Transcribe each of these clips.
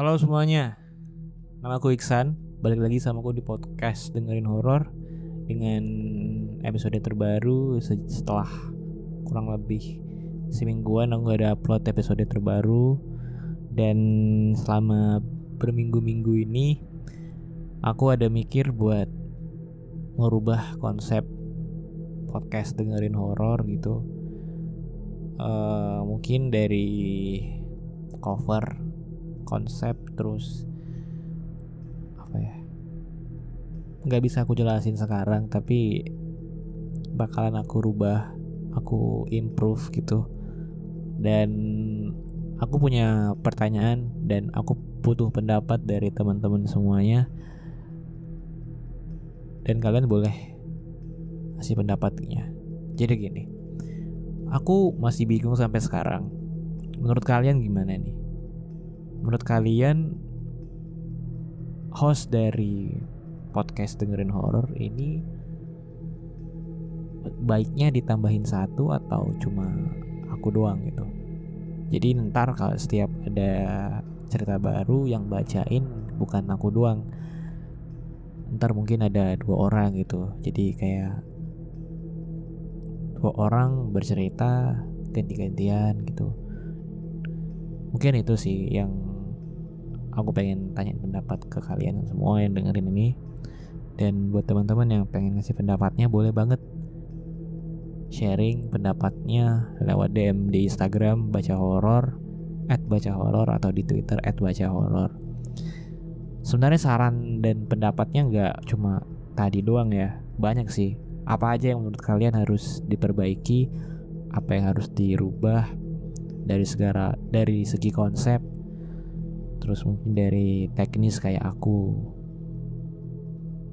Halo semuanya, nama aku Iksan. Balik lagi sama aku di podcast dengerin horor dengan episode terbaru se- setelah kurang lebih semingguan aku gak ada upload episode terbaru dan selama berminggu-minggu ini aku ada mikir buat merubah konsep podcast dengerin horor gitu. Eh, mungkin dari cover konsep terus apa ya? Nggak bisa aku jelasin sekarang tapi bakalan aku rubah aku improve gitu. Dan aku punya pertanyaan dan aku butuh pendapat dari teman-teman semuanya. Dan kalian boleh kasih pendapatnya. Jadi gini aku masih bingung sampai sekarang. Menurut kalian gimana nih menurut kalian host dari podcast dengerin horor ini baiknya ditambahin satu atau cuma aku doang gitu? Jadi ntar kalau setiap ada cerita baru yang bacain bukan aku doang. Ntar mungkin ada dua orang gitu. Jadi kayak dua orang bercerita ganti-gantian gitu. Mungkin itu sih yang aku pengen tanya pendapat ke kalian semua yang dengerin ini. Dan buat teman-teman yang pengen ngasih pendapatnya boleh banget. Sharing pendapatnya lewat DM di Instagram baca horor at baca horor atau di Twitter at baca horor sebenarnya saran dan pendapatnya nggak cuma tadi doang ya. Banyak sih. Apa aja yang menurut kalian harus diperbaiki apa yang harus dirubah dari segala dari segi konsep terus mungkin dari teknis kayak aku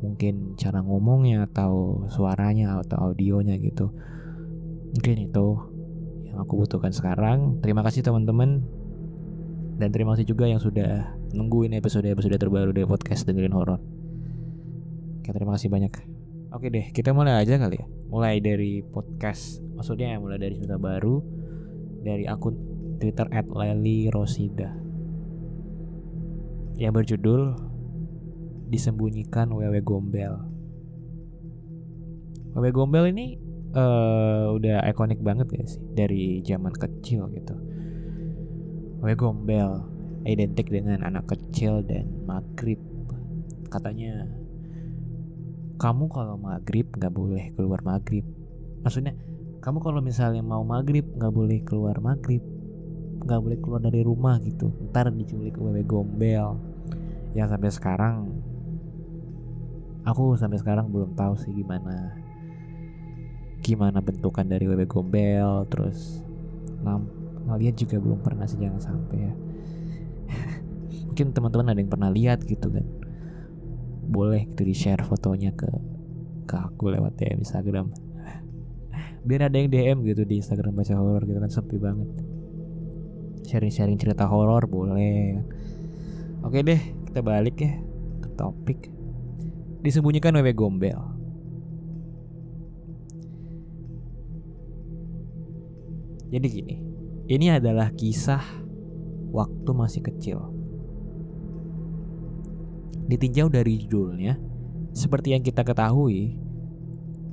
mungkin cara ngomongnya atau suaranya atau audionya gitu. Mungkin itu yang aku butuhkan sekarang. Terima kasih teman-teman. Dan terima kasih juga yang sudah nungguin episode-episode terbaru dari podcast dengerin horor oke terima kasih banyak. Oke deh kita mulai aja kali ya. Mulai dari podcast maksudnya mulai dari cerita baru dari akun Twitter @leli_rosida yang berjudul disembunyikan wewe gombel. Wewe gombel ini eh udah ikonik banget ya sih dari zaman kecil gitu. Wewe gombel identik dengan anak kecil dan maghrib. Katanya kamu kalau maghrib nggak boleh keluar maghrib. Maksudnya kamu kalau misalnya mau maghrib nggak boleh keluar maghrib nggak boleh keluar dari rumah gitu ntar diculik wewe gombel yang sampai sekarang aku sampai sekarang belum tahu sih gimana gimana bentukan dari wewe gombel terus lam kalian juga belum pernah sih jangan sampai ya. Mungkin teman-teman ada yang pernah lihat gitu kan. Boleh gitu di share fotonya ke ke aku lewat DM Instagram. Biar ada yang DM gitu di Instagram baca horor gitu kan sepi banget. Sharing-sharing cerita horor boleh. Oke deh kita balik ya ke topik. Disembunyikan wewe gombel. Jadi gini ini adalah kisah waktu masih kecil. Ditinjau dari judulnya seperti yang kita ketahui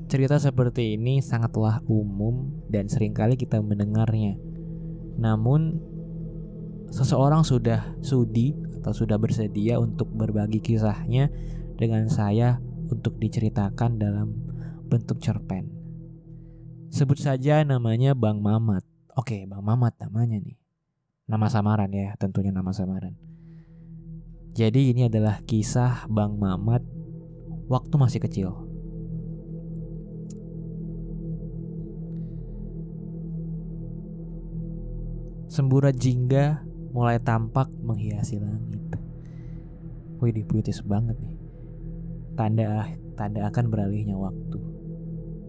cerita seperti ini sangatlah umum dan sering kali kita mendengarnya. Namun seseorang sudah sudi atau sudah bersedia untuk berbagi kisahnya dengan saya untuk diceritakan dalam bentuk cerpen. Sebut saja namanya Bang Mamat. Oke, Bang Mamat namanya nih. Nama samaran ya, tentunya nama samaran. Jadi ini adalah kisah Bang Mamat waktu masih kecil. Semburat jingga mulai tampak menghiasi langit. Wih, puitis banget nih. Tanda tanda akan beralihnya waktu.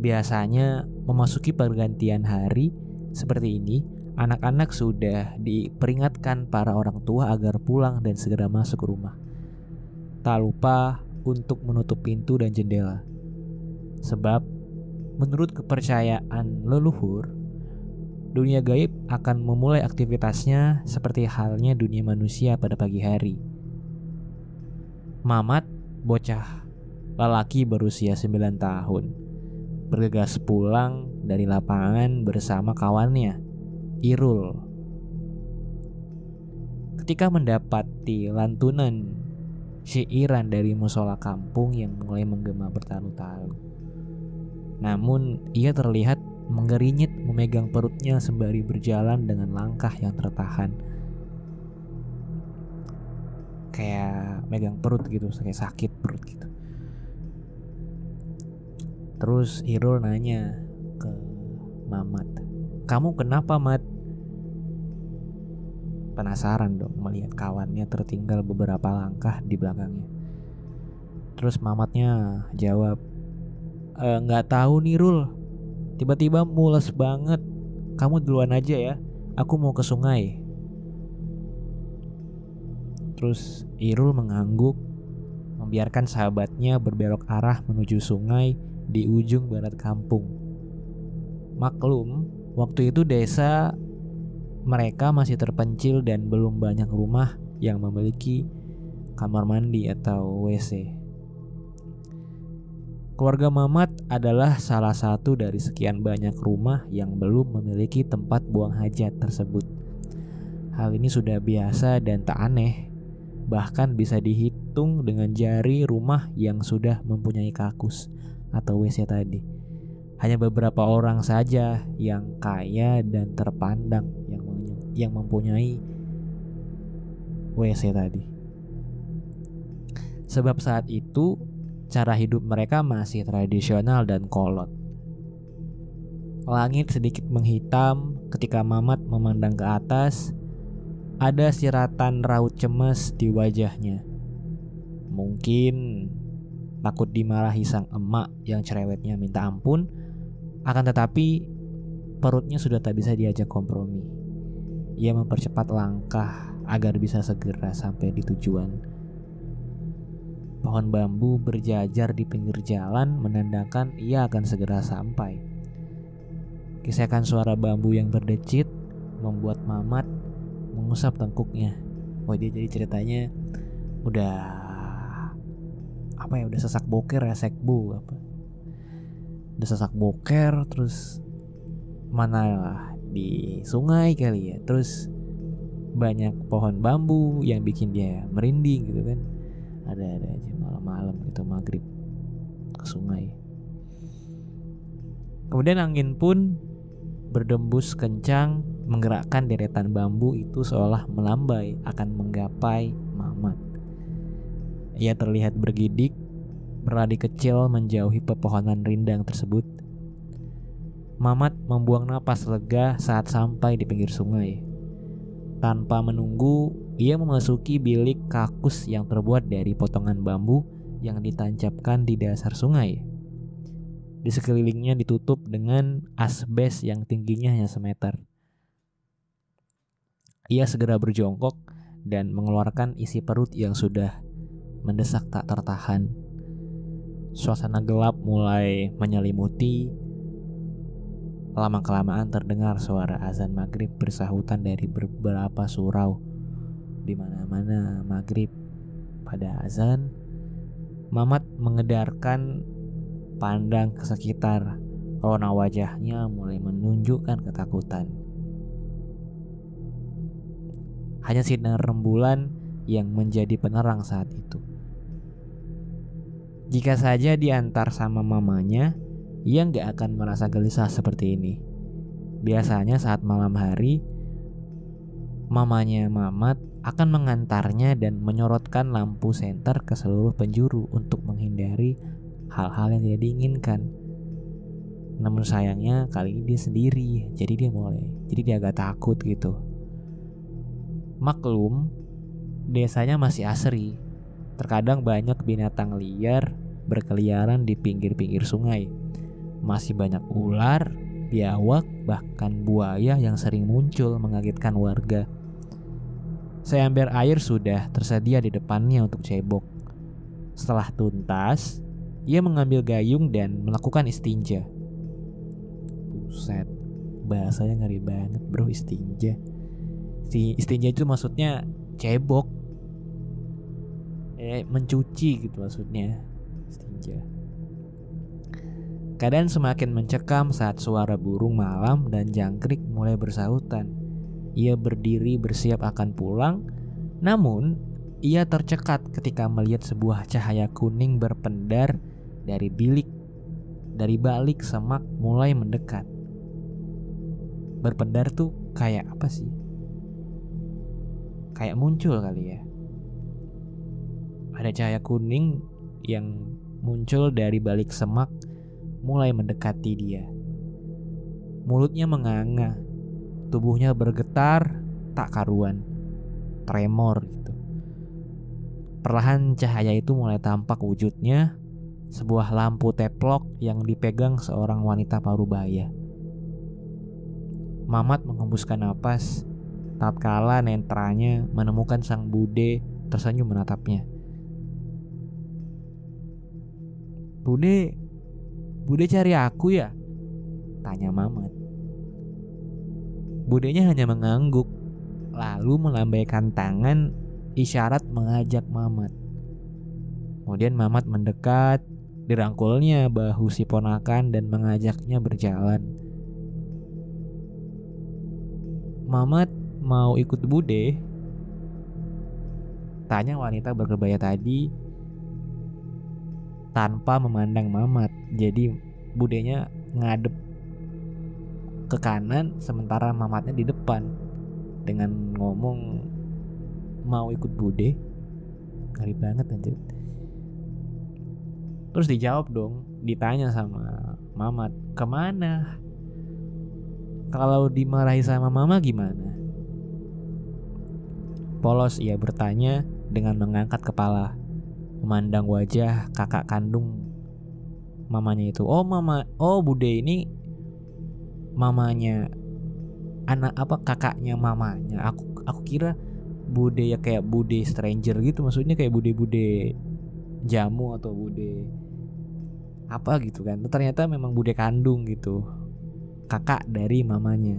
Biasanya memasuki pergantian hari seperti ini, anak-anak sudah diperingatkan para orang tua agar pulang dan segera masuk ke rumah. Tak lupa untuk menutup pintu dan jendela. Sebab menurut kepercayaan leluhur, dunia gaib akan memulai aktivitasnya seperti halnya dunia manusia pada pagi hari. Mamat, bocah lelaki berusia 9 tahun, bergegas pulang dari lapangan bersama kawannya, Irul. Ketika mendapati lantunan syairan dari musola kampung yang mulai menggema bertalu-talu. Namun ia terlihat menggerinyit memegang perutnya sembari berjalan dengan langkah yang tertahan. Kayak megang perut gitu, kayak sakit perut gitu. Terus Irul nanya ke Mamat, "Kamu kenapa, Mat?" Penasaran dong melihat kawannya tertinggal beberapa langkah di belakangnya. Terus Mamatnya jawab, e, "Nggak tahu nih Rul, Tiba-tiba mules banget. Kamu duluan aja ya. Aku mau ke sungai. Terus Irul mengangguk, membiarkan sahabatnya berbelok arah menuju sungai di ujung barat kampung. Maklum, waktu itu desa mereka masih terpencil dan belum banyak rumah yang memiliki kamar mandi atau WC. Keluarga Mamat adalah salah satu dari sekian banyak rumah yang belum memiliki tempat buang hajat tersebut. Hal ini sudah biasa dan tak aneh, bahkan bisa dihitung dengan jari rumah yang sudah mempunyai kakus atau WC tadi. Hanya beberapa orang saja yang kaya dan terpandang yang yang mempunyai WC tadi. Sebab saat itu cara hidup mereka masih tradisional dan kolot. Langit sedikit menghitam ketika Mamat memandang ke atas. Ada siratan raut cemas di wajahnya. Mungkin takut dimarahi sang emak yang cerewetnya minta ampun, akan tetapi perutnya sudah tak bisa diajak kompromi. Ia mempercepat langkah agar bisa segera sampai di tujuan Pohon bambu berjajar di pinggir jalan menandakan ia akan segera sampai. Kisakan suara bambu yang berdecit membuat Mamat mengusap tengkuknya. Oh dia jadi ceritanya udah apa ya udah sesak boker ya sekbu apa udah sesak boker terus mana lah di sungai kali ya terus banyak pohon bambu yang bikin dia merinding gitu kan ada-ada aja malam-malam gitu maghrib ke sungai. Kemudian angin pun berdembus kencang menggerakkan deretan bambu itu seolah melambai akan menggapai Mamat. Ia terlihat bergidik berlari kecil menjauhi pepohonan rindang tersebut. Mamat membuang napas lega saat sampai di pinggir sungai. Tanpa menunggu, ia memasuki bilik kakus yang terbuat dari potongan bambu yang ditancapkan di dasar sungai. Di sekelilingnya ditutup dengan asbes yang tingginya hanya semeter. Ia segera berjongkok dan mengeluarkan isi perut yang sudah mendesak tak tertahan. Suasana gelap mulai menyelimuti. Lama-kelamaan terdengar suara azan maghrib bersahutan dari beberapa surau di mana-mana maghrib pada azan Mamat mengedarkan pandang ke sekitar. Rona wajahnya mulai menunjukkan ketakutan. Hanya sinar rembulan yang menjadi penerang saat itu. Jika saja diantar sama mamanya Ia nggak akan merasa gelisah seperti ini. Biasanya saat malam hari Mamanya Mamat akan mengantarnya dan menyorotkan lampu senter ke seluruh penjuru untuk menghindari hal-hal yang tidak diinginkan. Namun sayangnya kali ini dia sendiri, jadi dia mulai, jadi dia agak takut gitu. Maklum, desanya masih asri. Terkadang banyak binatang liar berkeliaran di pinggir-pinggir sungai. Masih banyak ular, biawak, bahkan buaya yang sering muncul mengagetkan warga. Seember air sudah tersedia di depannya untuk cebok. Setelah tuntas, ia mengambil gayung dan melakukan istinja. Buset, bahasanya ngeri banget bro istinja si istinja itu maksudnya cebok eh mencuci gitu maksudnya istinja Keadaan semakin mencekam saat suara burung malam dan jangkrik mulai bersahutan. Ia berdiri bersiap akan pulang, namun ia tercekat ketika melihat sebuah cahaya kuning berpendar dari bilik dari balik semak mulai mendekat. Berpendar tuh kayak apa sih? Kayak muncul kali ya. Ada cahaya kuning yang muncul dari balik semak mulai mendekati dia. Mulutnya menganga, tubuhnya bergetar tak karuan, tremor gitu. Perlahan cahaya itu mulai tampak wujudnya, sebuah lampu teplok yang dipegang seorang wanita parubaya. Mamat mengembuskan napas, tatkala nentranya menemukan sang bude tersenyum menatapnya. Bude, Bude cari aku ya? Tanya Mamat. Budenya hanya mengangguk, lalu melambaikan tangan isyarat mengajak Mamat. Kemudian Mamat mendekat, dirangkulnya bahu si ponakan dan mengajaknya berjalan. Mamat mau ikut Bude? Tanya wanita berkebaya tadi tanpa memandang Mamat. Jadi budenya ngadep ke kanan sementara Mamatnya di depan dengan ngomong mau ikut bude. Ngeri banget anjir. Terus dijawab dong, ditanya sama Mamat, ke mana? Kalau dimarahi sama mama gimana? Polos ia bertanya dengan mengangkat kepala memandang wajah kakak kandung mamanya itu. Oh mama, oh bude ini mamanya anak apa kakaknya mamanya. Aku aku kira bude ya kayak bude stranger gitu. Maksudnya kayak bude-bude jamu atau bude apa gitu kan. Ternyata memang bude kandung gitu. Kakak dari mamanya.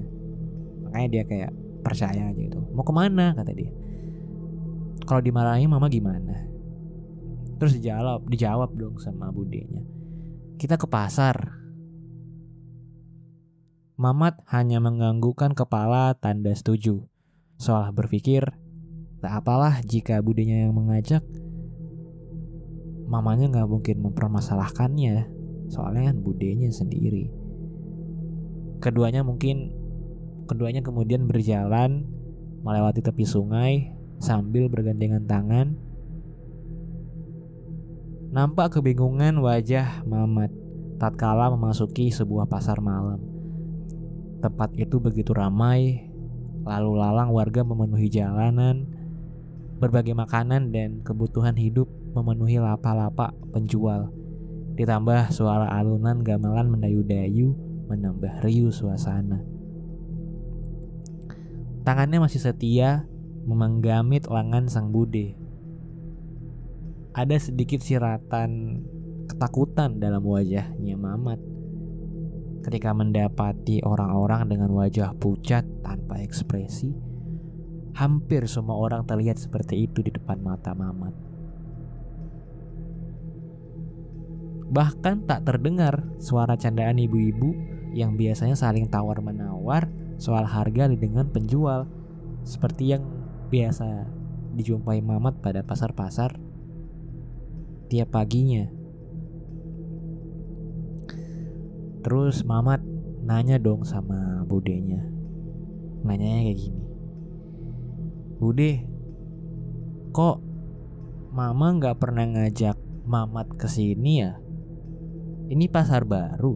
Makanya dia kayak percaya aja gitu. Mau ke mana kata dia. Kalau dimarahin mama gimana? Terus dijawab, dijawab dong sama budenya. Kita ke pasar. Mamat hanya menganggukkan kepala tanda setuju. Soal berpikir, tak apalah jika budenya yang mengajak. Mamanya nggak mungkin mempermasalahkannya, soalnya kan budenya sendiri. Keduanya mungkin, keduanya kemudian berjalan melewati tepi sungai sambil bergandengan tangan Nampak kebingungan wajah Mamat tatkala memasuki sebuah pasar malam. Tempat itu begitu ramai, lalu lalang warga memenuhi jalanan, berbagai makanan dan kebutuhan hidup memenuhi lapak-lapak penjual. Ditambah suara alunan gamelan mendayu-dayu menambah riuh suasana. Tangannya masih setia memenggamit lengan sang bude ada sedikit siratan ketakutan dalam wajahnya Mamat ketika mendapati orang-orang dengan wajah pucat tanpa ekspresi. Hampir semua orang terlihat seperti itu di depan mata Mamat. Bahkan tak terdengar suara candaan ibu-ibu yang biasanya saling tawar-menawar soal harga dengan penjual seperti yang biasa dijumpai Mamat pada pasar-pasar tiap paginya. Terus Mamat nanya dong sama budenya. Nanyanya kayak gini. Bude, kok mama nggak pernah ngajak Mamat ke sini ya? Ini pasar baru.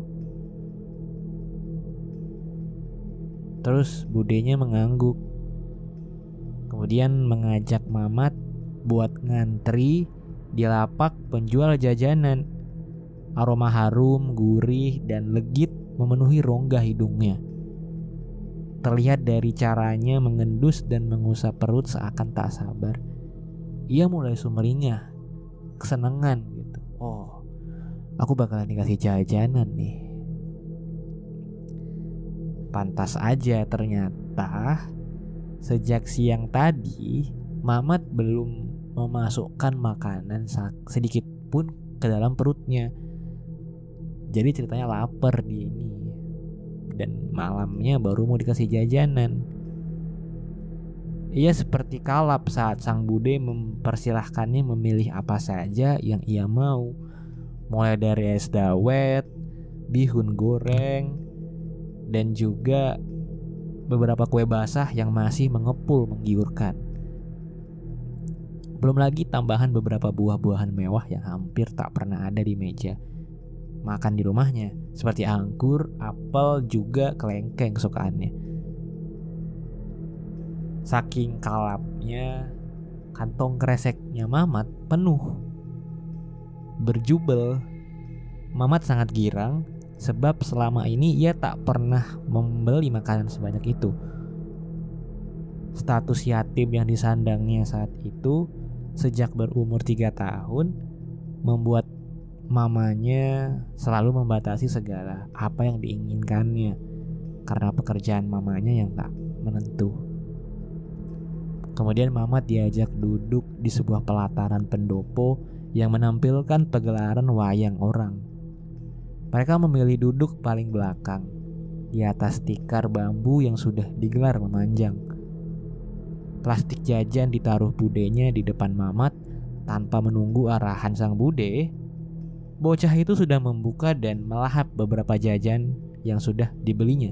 Terus budenya mengangguk. Kemudian mengajak Mamat buat ngantri di lapak penjual jajanan. Aroma harum, gurih, dan legit memenuhi rongga hidungnya. Terlihat dari caranya mengendus dan mengusap perut seakan tak sabar. Ia mulai sumringah, kesenangan gitu. Oh, aku bakalan dikasih jajanan nih. Pantas aja ternyata sejak siang tadi Mamat belum memasukkan makanan sedikit pun ke dalam perutnya. Jadi ceritanya lapar di ini. Dan malamnya baru mau dikasih jajanan. Ia seperti kalap saat sang bude mempersilahkannya memilih apa saja yang ia mau. Mulai dari es dawet, bihun goreng, dan juga beberapa kue basah yang masih mengepul menggiurkan. Belum lagi tambahan beberapa buah-buahan mewah yang hampir tak pernah ada di meja makan di rumahnya, seperti anggur, apel, juga kelengkeng kesukaannya. Saking kalapnya, kantong kreseknya Mamat penuh. Berjubel, Mamat sangat girang sebab selama ini ia tak pernah membeli makanan sebanyak itu. Status yatim yang disandangnya saat itu sejak berumur tiga tahun membuat mamanya selalu membatasi segala apa yang diinginkannya karena pekerjaan mamanya yang tak menentu. Kemudian Mamat diajak duduk di sebuah pelataran pendopo yang menampilkan pegelaran wayang orang. Mereka memilih duduk paling belakang di atas tikar bambu yang sudah digelar memanjang. Plastik jajan ditaruh budenya di depan Mamat tanpa menunggu arahan sang bude. Bocah itu sudah membuka dan melahap beberapa jajan yang sudah dibelinya.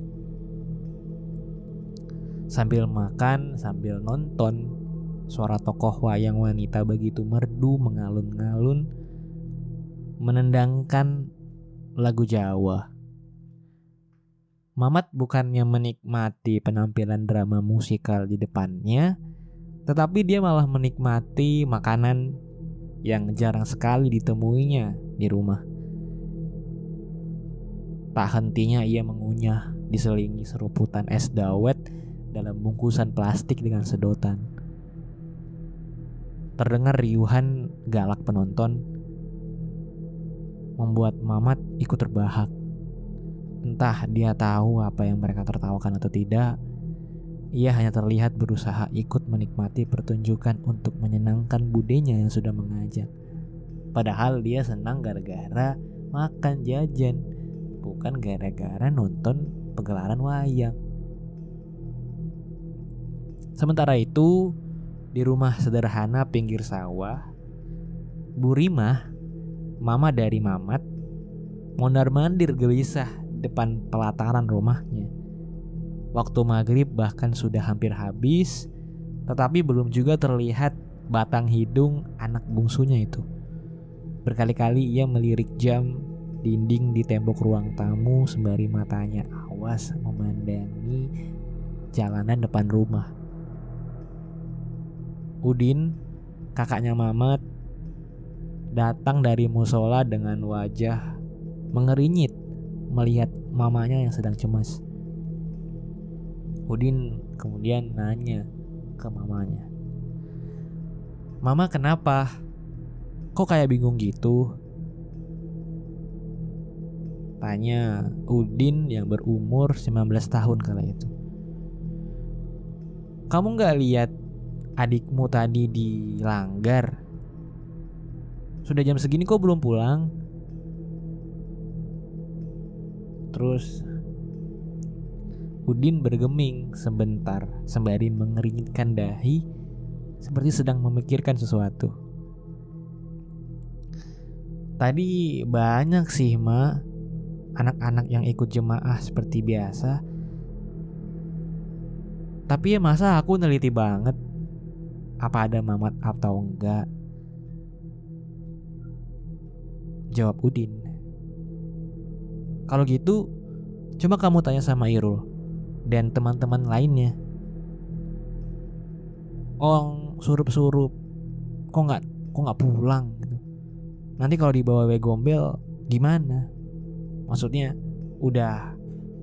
Sambil makan, sambil nonton, suara tokoh wayang wanita begitu merdu mengalun-alun menendangkan lagu Jawa. Mamat bukannya menikmati penampilan drama musikal di depannya, tetapi dia malah menikmati makanan yang jarang sekali ditemuinya di rumah. Tak hentinya ia mengunyah diselingi seruputan es dawet dalam bungkusan plastik dengan sedotan. Terdengar riuhan galak penonton membuat Mamat ikut terbahak. Entah dia tahu apa yang mereka tertawakan atau tidak, ia hanya terlihat berusaha ikut menikmati pertunjukan untuk menyenangkan budenya yang sudah mengajak. Padahal dia senang gara-gara makan jajan, bukan gara-gara nonton pegelaran wayang. Sementara itu, di rumah sederhana pinggir sawah, Bu Rimah mama dari Mamat mondar-mandir gelisah depan pelataran rumahnya. Waktu maghrib bahkan sudah hampir habis, tetapi belum juga terlihat batang hidung anak bungsunya itu. Berkali-kali ia melirik jam dinding di tembok ruang tamu sembari matanya awas memandangi jalanan depan rumah. Udin, kakaknya Mamat, datang dari musola dengan wajah mengerinyit melihat mamanya yang sedang cemas. Udin kemudian nanya ke mamanya. Mama kenapa? Kok kayak bingung gitu? Tanya Udin yang berumur 19 tahun kala itu. Kamu gak lihat adikmu tadi dilanggar sudah jam segini kok belum pulang? Terus Udin bergeming sebentar sembari mengeringitkan dahi seperti sedang memikirkan sesuatu. Tadi banyak sih, Ma. Anak-anak yang ikut jemaah seperti biasa. Tapi ya masa aku neliti banget apa ada mamat atau enggak. Jawab Udin. Kalau gitu, coba kamu tanya sama Irul dan teman-teman lainnya. Oh, surup-surup. Kok nggak kok nggak pulang gitu. Nanti kalau dibawa we gombel gimana? Maksudnya udah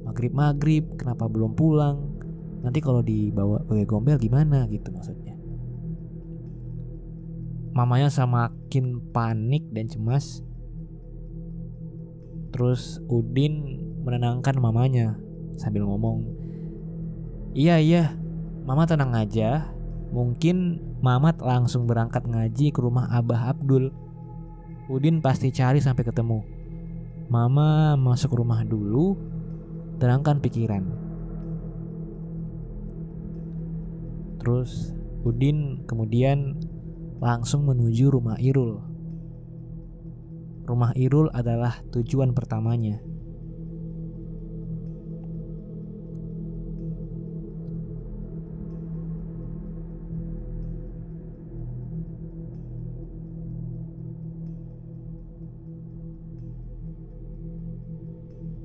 maghrib-maghrib kenapa belum pulang? Nanti kalau dibawa we gombel gimana gitu maksudnya. Mamanya semakin panik dan cemas Terus Udin menenangkan mamanya sambil ngomong, "Iya, iya. Mama tenang aja. Mungkin Mamat langsung berangkat ngaji ke rumah Abah Abdul. Udin pasti cari sampai ketemu. Mama masuk rumah dulu, terangkan pikiran." Terus Udin kemudian langsung menuju rumah Irul. Rumah Irul adalah tujuan pertamanya.